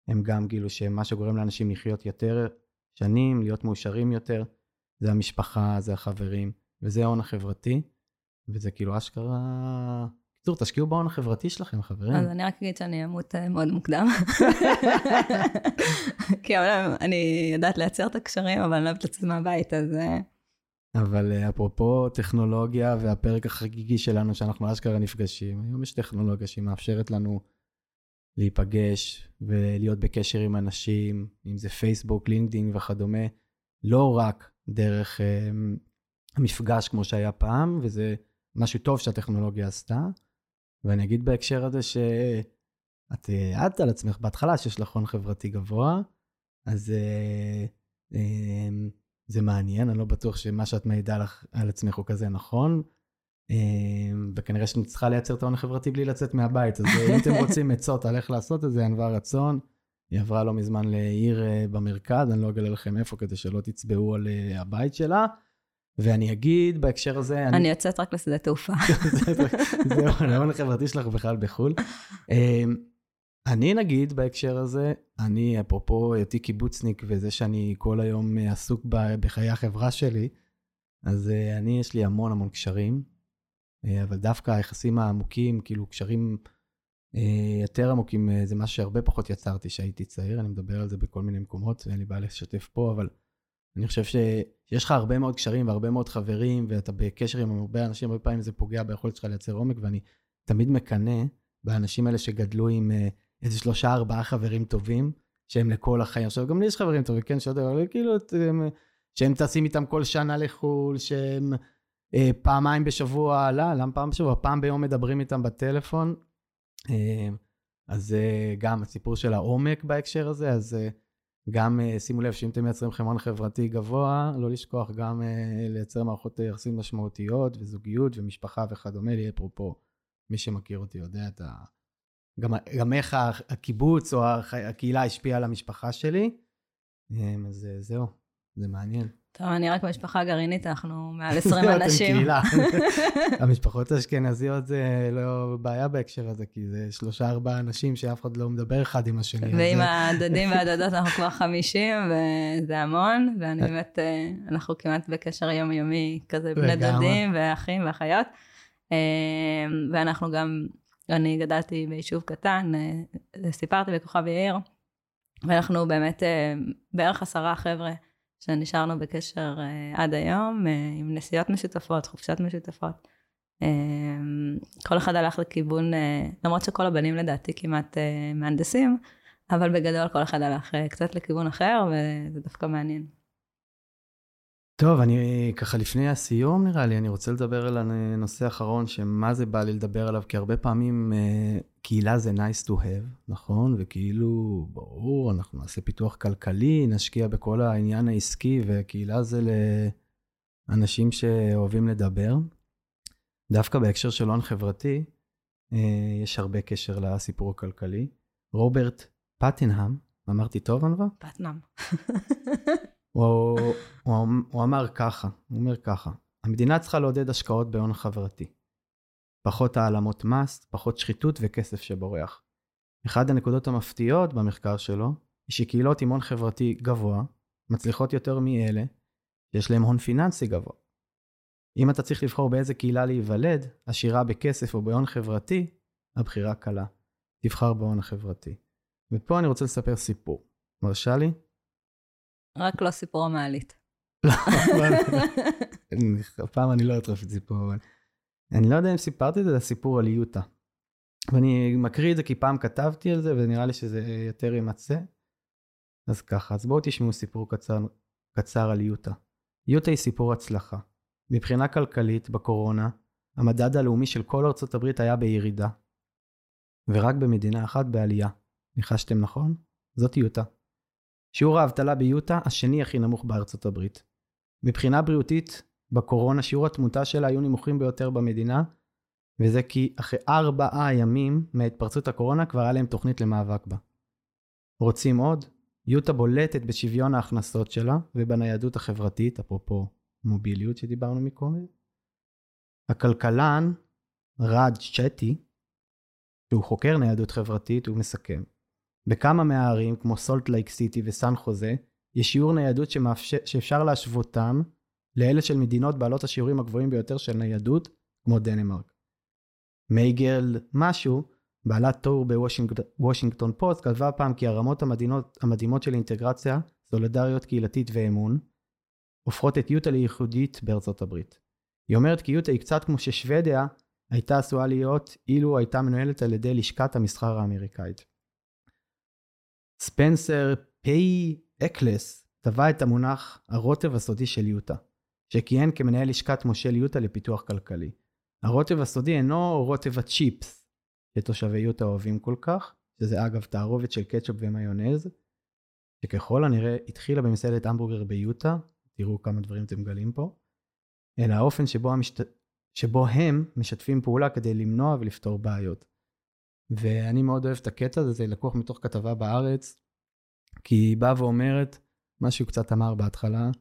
הם גם גילו שמה שגורם לאנשים לחיות יותר שנים, להיות מאושרים יותר, זה המשפחה, זה החברים, וזה ההון החברתי, וזה כאילו אשכרה בקיצור, תשקיעו בהון החברתי שלכם, חברים. אז אני רק אגיד שאני אמות אה, מאוד מוקדם. כי אני יודעת לייצר את הקשרים, אבל אני לא אוהבת לצאת מהבית, אז... אה. אבל אה, אפרופו טכנולוגיה והפרק החגיגי שלנו, שאנחנו אשכרה נפגשים, היום יש טכנולוגיה שהיא מאפשרת לנו להיפגש ולהיות בקשר עם אנשים, אם זה פייסבוק, לינקדאין וכדומה, לא רק דרך המפגש כמו שהיה פעם, וזה משהו טוב שהטכנולוגיה עשתה, ואני אגיד בהקשר הזה שאת העדת על עצמך בהתחלה שיש לך הון חברתי גבוה, אז אה, אה, זה מעניין, אני לא בטוח שמה שאת מעידה לך על עצמך הוא כזה נכון. אה, וכנראה שאני צריכה לייצר את ההון החברתי בלי לצאת מהבית, אז אם אתם רוצים עצות על איך לעשות את זה, ענווה רצון. היא עברה לא מזמן לעיר במרכז, אני לא אגלה לכם איפה כדי שלא תצבעו על הבית שלה. ואני אגיד בהקשר הזה... אני, אני יוצאת רק לשדה תעופה. זהו, ההון החברתי שלך בכלל בחו"ל. אני נגיד בהקשר הזה, אני אפרופו היותי קיבוצניק וזה שאני כל היום עסוק בחיי החברה שלי, אז אה, אני יש לי המון המון קשרים, אה, אבל דווקא היחסים העמוקים, כאילו קשרים אה, יותר עמוקים, זה משהו שהרבה פחות יצרתי כשהייתי צעיר, אני מדבר על זה בכל מיני מקומות, אין לי בעיה לשתף פה, אבל אני חושב שיש לך הרבה מאוד קשרים והרבה מאוד חברים, ואתה בקשר עם הרבה אנשים, הרבה פעמים זה פוגע ביכולת שלך לייצר עומק, ואני תמיד מקנא באנשים האלה שגדלו עם אה, איזה שלושה, ארבעה חברים טובים, שהם לכל החיים. עכשיו, גם לי יש חברים טובים, כן, שעוד אבל כאילו, שהם טסים איתם כל שנה לחו"ל, שהם אה, פעמיים בשבוע, לא, למה פעם בשבוע? פעם ביום מדברים איתם בטלפון. אה, אז אה, גם הסיפור של העומק בהקשר הזה, אז... אה, גם uh, שימו לב שאם אתם מייצרים חמרון חברתי גבוה, לא לשכוח גם uh, לייצר מערכות יחסים משמעותיות וזוגיות ומשפחה וכדומה, לי אפרופו, מי שמכיר אותי יודע את ה... גם, גם איך הקיבוץ או הקהילה השפיעה על המשפחה שלי. אז זהו, זה מעניין. טוב, אני רק במשפחה גרעינית, אנחנו מעל 20 אנשים. קהילה. המשפחות האשכנזיות זה לא בעיה בהקשר הזה, כי זה שלושה ארבעה אנשים שאף אחד לא מדבר אחד עם השני. ועם הדודים והדודות אנחנו כבר 50, וזה המון, ואני באמת, אה, אנחנו כמעט בקשר יומיומי, כזה בני דודים ואחים ואחיות. אה, ואנחנו גם, אני גדלתי ביישוב קטן, אה, סיפרתי בכוכב יאיר, ואנחנו באמת בערך עשרה חבר'ה. שנשארנו בקשר עד היום, עם נסיעות משותפות, חופשות משותפות. כל אחד הלך לכיוון, למרות שכל הבנים לדעתי כמעט מהנדסים, אבל בגדול כל אחד הלך קצת לכיוון אחר, וזה דווקא מעניין. טוב, אני ככה לפני הסיום נראה לי, אני רוצה לדבר על הנושא האחרון, שמה זה בא לי לדבר עליו, כי הרבה פעמים אה, קהילה זה nice to have, נכון? וכאילו, ברור, אנחנו נעשה פיתוח כלכלי, נשקיע בכל העניין העסקי, וקהילה זה לאנשים שאוהבים לדבר. דווקא בהקשר של הון חברתי, אה, יש הרבה קשר לסיפור הכלכלי. רוברט פטנהאם, אמרתי טוב, ענווה? פטנאם. הוא, הוא, הוא אמר ככה, הוא אומר ככה, המדינה צריכה לעודד השקעות בהון חברתי. פחות העלמות מס, פחות שחיתות וכסף שבורח. אחת הנקודות המפתיעות במחקר שלו, היא שקהילות עם הון חברתי גבוה, מצליחות יותר מאלה שיש להם הון פיננסי גבוה. אם אתה צריך לבחור באיזה קהילה להיוולד, עשירה בכסף או בהון חברתי, הבחירה קלה. תבחר בהון החברתי. ופה אני רוצה לספר סיפור. מרשה לי? רק לא סיפור המעלית. הפעם אני לא אטרוף את סיפור, אבל... אני לא יודע אם סיפרתי את זה, זה סיפור על יוטה. ואני מקריא את זה כי פעם כתבתי על זה, ונראה לי שזה יותר יימצא. אז ככה, אז בואו תשמעו סיפור קצר, קצר על יוטה. יוטה היא סיפור הצלחה. מבחינה כלכלית, בקורונה, המדד הלאומי של כל ארצות הברית היה בירידה. ורק במדינה אחת בעלייה. ניחשתם נכון? זאת יוטה. שיעור האבטלה ביוטה השני הכי נמוך בארצות הברית. מבחינה בריאותית, בקורונה שיעור התמותה שלה היו נמוכים ביותר במדינה, וזה כי אחרי ארבעה ימים מהתפרצות הקורונה כבר היה להם תוכנית למאבק בה. רוצים עוד? יוטה בולטת בשוויון ההכנסות שלה ובניידות החברתית, אפרופו מוביליות שדיברנו מקודם. הכלכלן ראג' צ'טי, שהוא חוקר ניידות חברתית, הוא מסכם. בכמה מהערים, כמו סולט לייק סיטי וסן חוזה, יש שיעור ניידות שמאפשר, שאפשר להשוותם לאלה של מדינות בעלות השיעורים הגבוהים ביותר של ניידות, כמו דנמרק. מייגן משהו, בעלת טור בוושינגטון פוסט, כתבה פעם כי הרמות המדינות, המדהימות של אינטגרציה, סולידריות קהילתית ואמון, הופכות את יוטה לייחודית בארצות הברית. היא אומרת כי יוטה היא קצת כמו ששוודיה הייתה עשויה להיות אילו הייתה מנוהלת על ידי לשכת המסחר האמריקאית. ספנסר פי אקלס טבע את המונח הרוטב הסודי של יוטה, שכיהן כמנהל לשכת מושל יוטה לפיתוח כלכלי. הרוטב הסודי אינו רוטב הצ'יפס שתושבי יוטה אוהבים כל כך, שזה אגב תערובת של קטשופ ומיונז, שככל הנראה התחילה במסעדת המבורגר ביוטה, תראו כמה דברים אתם מגלים פה, אלא האופן שבו, המשת... שבו הם משתפים פעולה כדי למנוע ולפתור בעיות. ואני מאוד אוהב את הקטע הזה, זה לקוח מתוך כתבה בארץ, כי היא באה ואומרת, מה שהוא קצת אמר בהתחלה,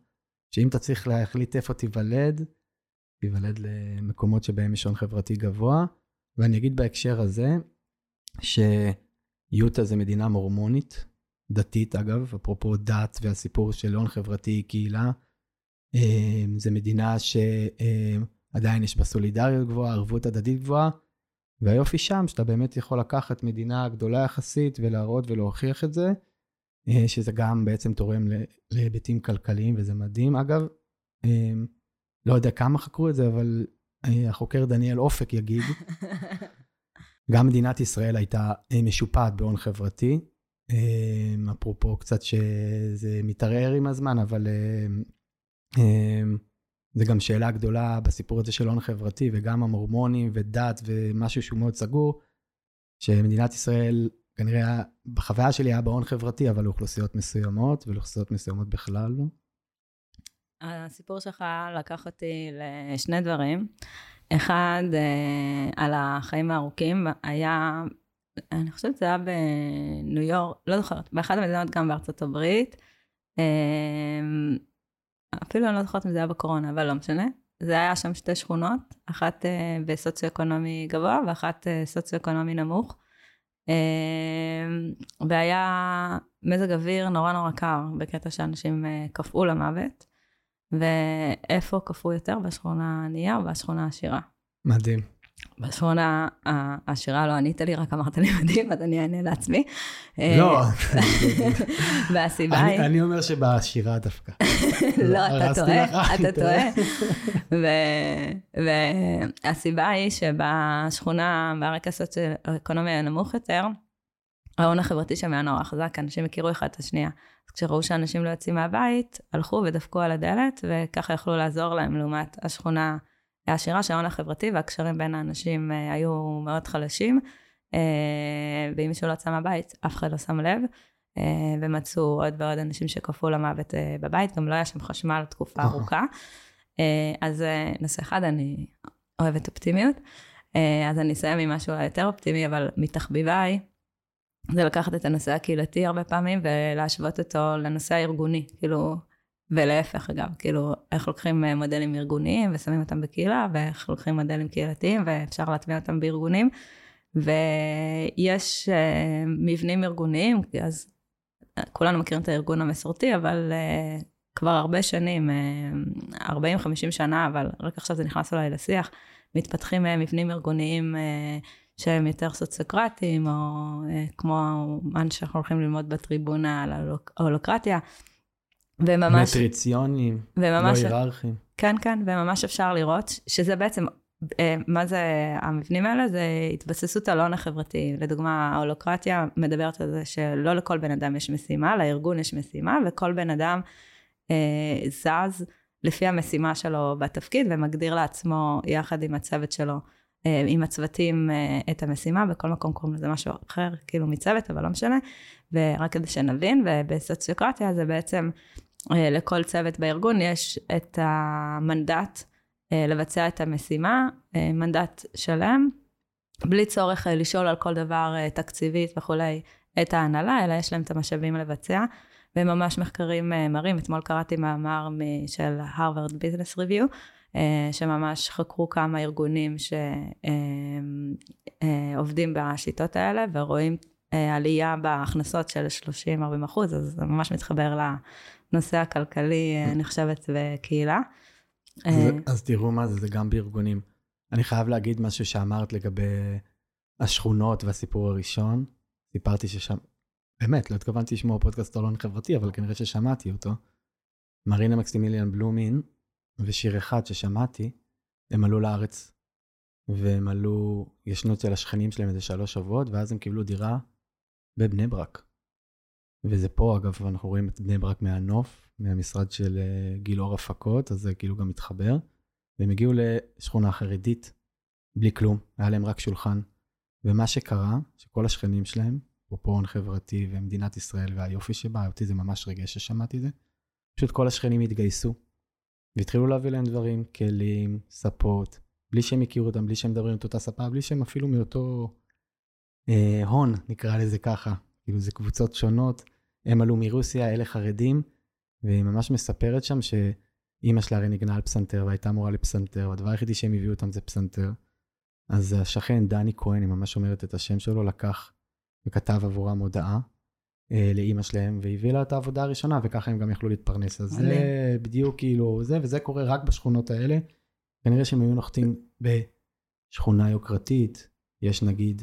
שאם אתה צריך להחליט איפה תיוולד, תיוולד למקומות שבהם יש הון חברתי גבוה. ואני אגיד בהקשר הזה, שיוטה זה מדינה מורמונית, דתית אגב, אפרופו דת והסיפור של הון חברתי קהילה. אמ, זה מדינה שעדיין יש בה סולידריות גבוהה, ערבות הדדית גבוהה, והיופי שם, שאתה באמת יכול לקחת מדינה גדולה יחסית ולהראות ולהוכיח את זה, אה, שזה גם בעצם תורם להיבטים כלכליים, וזה מדהים. אגב, אה, לא יודע כמה חקרו את זה, אבל אה, החוקר דניאל אופק יגיד, גם מדינת ישראל הייתה משופעת בהון חברתי. אפרופו קצת שזה מתערער עם הזמן, אבל זה גם שאלה גדולה בסיפור הזה של הון חברתי, וגם המורמונים ודת ומשהו שהוא מאוד סגור, שמדינת ישראל כנראה בחוויה שלי היה בהון חברתי, אבל לאוכלוסיות מסוימות, ולאוכלוסיות מסוימות בכלל לא. הסיפור שלך לקח אותי לשני דברים. אחד, אה, על החיים הארוכים, היה, אני חושבת שזה היה בניו יורק, לא זוכרת, באחת המדינות גם בארצות הברית. אפילו אני לא זוכרת אם זה היה בקורונה, אבל לא משנה. זה היה שם שתי שכונות, אחת אה, בסוציו-אקונומי גבוה ואחת סוציו-אקונומי נמוך. והיה מזג אוויר נורא נורא קר, בקטע שאנשים קפאו למוות. ואיפה קפאו יותר? בשכונה הענייה או בשכונה העשירה? מדהים. בשכונה העשירה לא ענית לי, רק אמרת לי מדהים, אז אני אענה לעצמי. לא. והסיבה היא... אני אומר שבעשירה דווקא. לא, אתה טועה, אתה טועה. והסיבה היא שבשכונה, ברקע הסוציו-אקונומי הנמוך יותר, ההון החברתי שם היה נורא חזק, אנשים הכירו אחד את השנייה. אז כשראו שאנשים לא יוצאים מהבית, הלכו ודפקו על הדלת, וככה יכלו לעזור להם, לעומת השכונה העשירה של ההון החברתי, והקשרים בין האנשים אה, היו מאוד חלשים. אה, ואם מישהו לא יצא מהבית, אף אחד לא שם לב. אה, ומצאו עוד ועוד אנשים שקפאו למוות בבית, גם לא היה שם חשמל תקופה ארוכה. אז נושא אחד, אני אוהבת אופטימיות. אז אני אסיים עם משהו יותר אופטימי, אבל מתחביביי, זה לקחת את הנושא הקהילתי הרבה פעמים ולהשוות אותו לנושא הארגוני, כאילו, ולהפך אגב, כאילו, איך לוקחים אה, מודלים ארגוניים ושמים אותם בקהילה, ואיך לוקחים מודלים קהילתיים ואפשר להטמיע אותם בארגונים. ויש uh, מבנים ארגוניים, אז אה, כולנו מכירים את הארגון המסורתי, אבל uh, כבר הרבה שנים, uh, 40-50 שנה, אבל רק עכשיו זה נכנס אולי לשיח, מתפתחים uh, מבנים ארגוניים uh, שהם יותר סוציוקרטיים, או uh, כמו מה שאנחנו הולכים ללמוד בטריבונה על ההולוקרטיה. וממש... מטריציונים, וממש, לא היררכיים. כן, כן, וממש אפשר לראות שזה בעצם, אה, מה זה המבנים האלה? זה התבססות על ההון החברתי. לדוגמה, ההולוקרטיה מדברת על זה שלא לכל בן אדם יש משימה, לארגון יש משימה, וכל בן אדם אה, זז לפי המשימה שלו בתפקיד, ומגדיר לעצמו יחד עם הצוות שלו אה, עם הצוותים אה, את המשימה, בכל מקום קוראים לזה משהו אחר, כאילו מצוות, אבל לא משנה. ורק כדי שנבין, ובסוציוקרטיה זה בעצם לכל צוות בארגון יש את המנדט לבצע את המשימה, מנדט שלם, בלי צורך לשאול על כל דבר תקציבית וכולי את ההנהלה, אלא יש להם את המשאבים לבצע. וממש מחקרים מראים, אתמול קראתי מאמר של הרווארד ביזנס ריוויו, אה, שממש חקרו כמה ארגונים שעובדים אה, בשיטות האלה ורואים אה, עלייה בהכנסות של 30-40 אחוז, אז זה ממש מתחבר לנושא הכלכלי, אני חושבת, וקהילה. אז, אז תראו מה זה, זה גם בארגונים. אני חייב להגיד משהו שאמרת לגבי השכונות והסיפור הראשון. סיפרתי ששם, באמת, לא התכוונתי לשמוע פודקאסט טולון חברתי, אבל כנראה ששמעתי אותו. מרינה מקסימיליאן בלומין ושיר אחד ששמעתי, הם עלו לארץ, והם עלו, ישנו אצל השכנים שלהם איזה שלוש שבועות, ואז הם קיבלו דירה בבני ברק. וזה פה, אגב, אנחנו רואים את בני ברק מהנוף, מהמשרד של uh, גיל אור הפקות, אז זה כאילו גם מתחבר. והם הגיעו לשכונה חרדית, בלי כלום, היה להם רק שולחן. ומה שקרה, שכל השכנים שלהם, אפרופו הון חברתי ומדינת ישראל והיופי שבה, אותי זה ממש ריגש ששמעתי את זה, פשוט כל השכנים התגייסו, והתחילו להביא להם דברים, כלים, ספות, בלי שהם הכירו אותם, בלי שהם מדברים את אותה ספה, בלי שהם אפילו מאותו אה, הון, נקרא לזה ככה. כאילו זה קבוצות שונות. הם עלו מרוסיה, אלה חרדים, והיא ממש מספרת שם שאימא שלה הרי ניגנה על פסנתר והייתה מורה לפסנתר, והדבר היחידי שהם הביאו אותם זה פסנתר. אז השכן, דני כהן, היא ממש אומרת את השם שלו, לקח וכתב עבורם הודעה אה, לאימא שלהם, והביא לה את העבודה הראשונה, וככה הם גם יכלו להתפרנס. אז זה בדיוק כאילו זה, וזה קורה רק בשכונות האלה. כנראה שהם היו נוחתים בשכונה יוקרתית, יש נגיד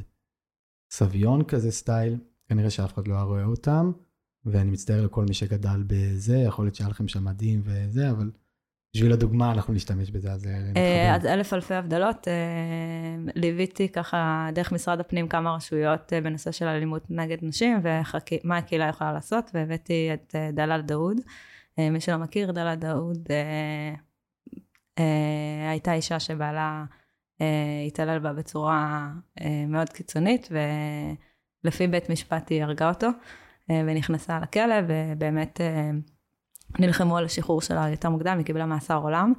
סביון כזה סטייל, כנראה שאף אחד לא היה רואה אותם, ואני מצטער לכל מי שגדל בזה, יכול להיות שהיה לכם שם מדהים וזה, אבל בשביל הדוגמה אנחנו נשתמש בזה, אז אה, נתחבר. אז אלף אלפי הבדלות. אה, ליוויתי ככה דרך משרד הפנים כמה רשויות אה, בנושא של אלימות נגד נשים, ומה הקהילה יכולה לעשות, והבאתי את דלאל דאוד. מי שלא מכיר, דלאל דאוד הייתה אישה שבעלה התעלל בה בצורה מאוד קיצונית, ולפי בית משפט היא הרגה אותו, ונכנסה לכלא, ובאמת... נלחמו על השחרור שלה יותר מוקדם, היא קיבלה מאסר עולם,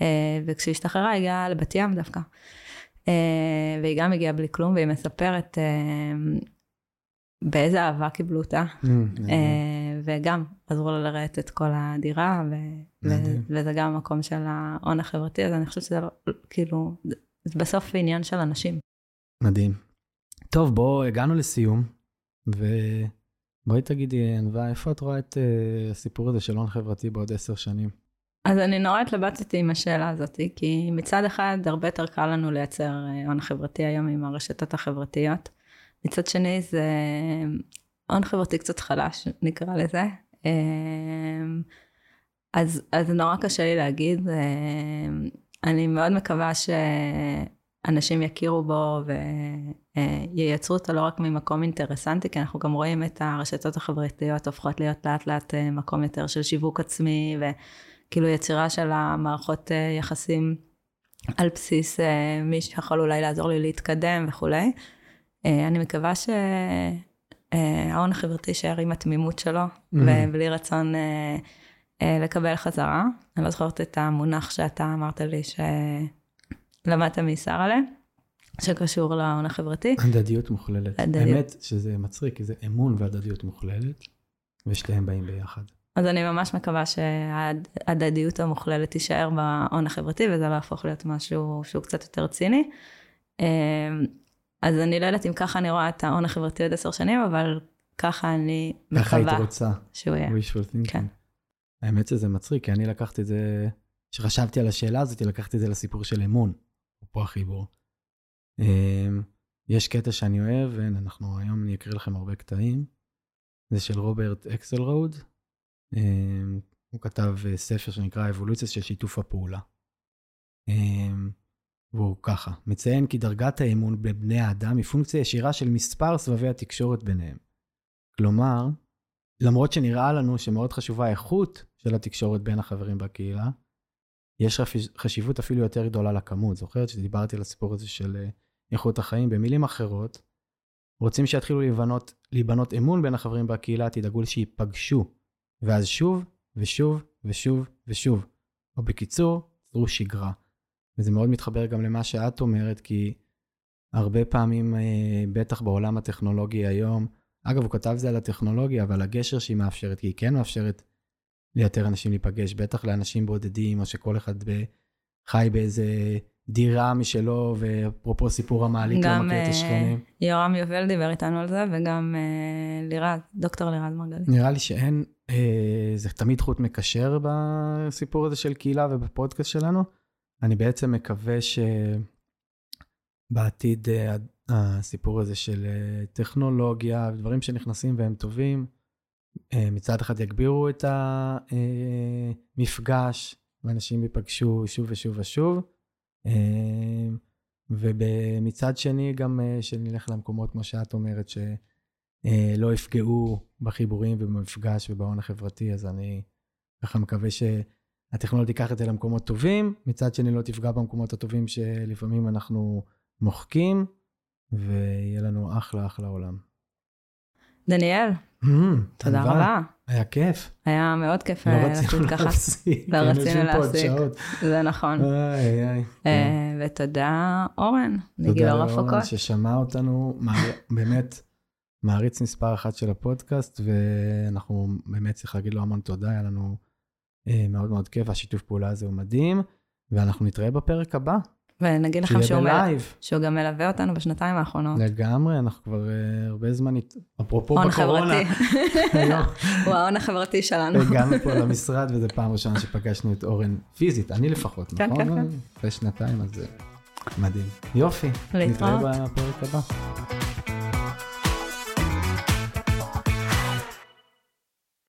אה, וכשהיא השתחררה היא הגיעה לבת ים דווקא. אה, והיא גם הגיעה בלי כלום, והיא מספרת אה, באיזה אהבה קיבלו אותה, mm, וגם עזרו לה לראות את כל הדירה, וזה גם המקום של ההון החברתי, אז אני חושבת שזה לא, כאילו, זה בסוף עניין של אנשים. מדהים. טוב, בואו, הגענו לסיום, ו... בואי תגידי, ענווה, איפה את רואה את uh, הסיפור הזה של הון חברתי בעוד עשר שנים? אז אני נורא התלבטתי עם השאלה הזאת, כי מצד אחד הרבה יותר קל לנו לייצר אה, הון חברתי היום עם הרשתות החברתיות. מצד שני זה הון חברתי קצת חלש, נקרא לזה. אה, אז, אז נורא קשה לי להגיד. אה, אני מאוד מקווה שאנשים יכירו בו וייצרו אותו לא רק ממקום אינטרסנטי, כי אנחנו גם רואים את הרשתות החברתיות הופכות להיות לאט לאט מקום יותר של שיווק עצמי, וכאילו יצירה של המערכות יחסים על בסיס מי שיכול אולי לעזור לי להתקדם וכולי. אני מקווה שההון החברתי יישאר עם התמימות שלו, mm-hmm. ובלי רצון לקבל חזרה. אני לא זוכרת את המונח שאתה אמרת לי שלמדת משרה'לה, שקשור להון החברתי. הדדיות מוכללת. הדדיות. האמת שזה מצחיק, כי זה אמון והדדיות מוכללת, ושתיהם באים ביחד. אז אני ממש מקווה שההדדיות המוכללת תישאר בהון החברתי, וזה לא יהפוך להיות משהו שהוא קצת יותר ציני. אז אני לא יודעת אם ככה אני רואה את ההון החברתי עוד עשר שנים, אבל ככה אני מקווה ככה היית רוצה. שהוא יהיה. wishful thinking. כן. האמת שזה מצחיק, כי אני לקחתי את זה, כשחשבתי על השאלה הזאת, לקחתי את זה לסיפור של אמון, פה החיבור. אמ, יש קטע שאני אוהב, ואנחנו היום אני אקריא לכם הרבה קטעים. זה של רוברט אקסלרוד. אמ, הוא כתב אה, ספר שנקרא האבולוציה של שיתוף הפעולה. אמ, והוא ככה, מציין כי דרגת האמון בבני האדם היא פונקציה ישירה של מספר סבבי התקשורת ביניהם. כלומר, למרות שנראה לנו שמאוד חשובה האיכות של התקשורת בין החברים בקהילה, יש חשיבות אפילו יותר גדולה לכמות. זוכרת שדיברתי על הסיפור הזה של אה, איכות החיים? במילים אחרות, רוצים שיתחילו להיבנות, להיבנות אמון בין החברים בקהילה, תדאגו שייפגשו, ואז שוב ושוב ושוב ושוב. או בקיצור, צרו שגרה. וזה מאוד מתחבר גם למה שאת אומרת, כי הרבה פעמים, אה, בטח בעולם הטכנולוגי היום, אגב, הוא כתב זה על הטכנולוגיה, אבל הגשר שהיא מאפשרת, כי היא כן מאפשרת ליותר אנשים להיפגש, בטח לאנשים בודדים, או שכל אחד ב... חי באיזה דירה משלו, ואפרופו סיפור המעלית, לא מכיר את השכנים. גם יורם יובל דיבר איתנו על זה, וגם אה, לירז, דוקטור לירז מרגלית. נראה לי שאין, אה, זה תמיד חוט מקשר בסיפור הזה של קהילה ובפודקאסט שלנו. אני בעצם מקווה שבעתיד אה, הסיפור הזה של אה, טכנולוגיה ודברים שנכנסים והם טובים, אה, מצד אחד יגבירו את המפגש, ואנשים ייפגשו שוב ושוב ושוב, ומצד שני גם שנלך למקומות, כמו שאת אומרת, שלא יפגעו בחיבורים ובמפגש ובהון החברתי, אז אני ככה מקווה ש... הטכנולוגיה תיקח את זה למקומות טובים, מצד שני לא תפגע במקומות הטובים שלפעמים אנחנו מוחקים, ויהיה לנו אחלה אחלה עולם. דניאל, mm, תודה רבה. היה כיף. היה מאוד כיף לא רצינו להפסיק. לא רצינו להפסיק. זה נכון. אה, ותודה אורן, מגילור הפקות. תודה לאורן ששמע אותנו, באמת מעריץ מספר אחת של הפודקאסט, ואנחנו באמת צריך להגיד לו המון תודה, היה לנו אה, מאוד מאוד כיף, השיתוף פעולה הזה הוא מדהים, ואנחנו נתראה בפרק הבא. ונגיד לכם שהוא, מל... שהוא גם מלווה אותנו בשנתיים האחרונות. לגמרי, אנחנו כבר uh, הרבה זמן, אפרופו בקורונה. הוא ההון החברתי שלנו. הגענו פה למשרד, וזו פעם ראשונה שפגשנו את אורן פיזית, אני לפחות, כן, נכון? כן, כן. אחרי שנתיים, אז זה מדהים. יופי, להתראות. נתראה בפרק הבא.